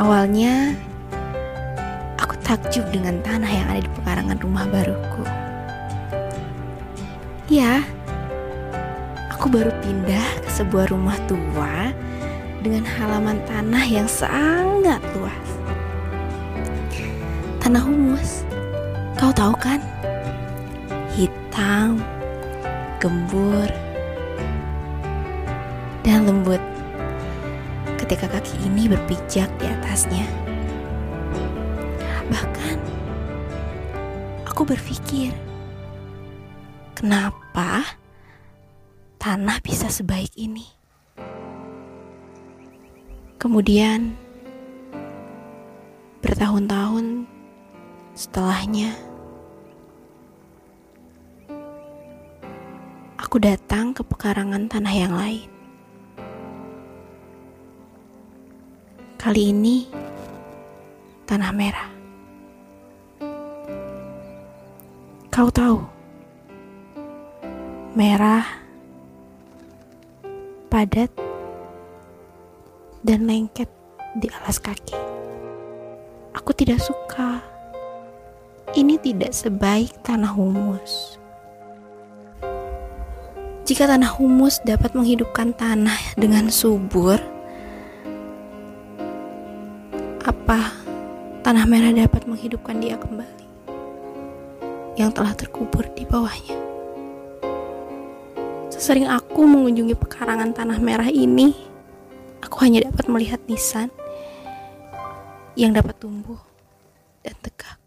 Awalnya, aku takjub dengan tanah yang ada di pekarangan rumah baruku. Ya, aku baru pindah ke sebuah rumah tua dengan halaman tanah yang sangat luas. Tanah humus, kau tahu kan? Hitam, gembur, dan lembut ketika kaki ini berpijak di Bahkan, aku berpikir, kenapa tanah bisa sebaik ini? Kemudian, bertahun-tahun setelahnya, aku datang ke pekarangan tanah yang lain. Kali ini, tanah merah. Kau tahu, merah, padat, dan lengket di alas kaki. Aku tidak suka. Ini tidak sebaik tanah humus. Jika tanah humus dapat menghidupkan tanah dengan subur, apa tanah merah dapat menghidupkan dia kembali yang telah terkubur di bawahnya? Sesering aku mengunjungi pekarangan tanah merah ini, Aku hanya dapat melihat nisan yang dapat tumbuh dan tegak.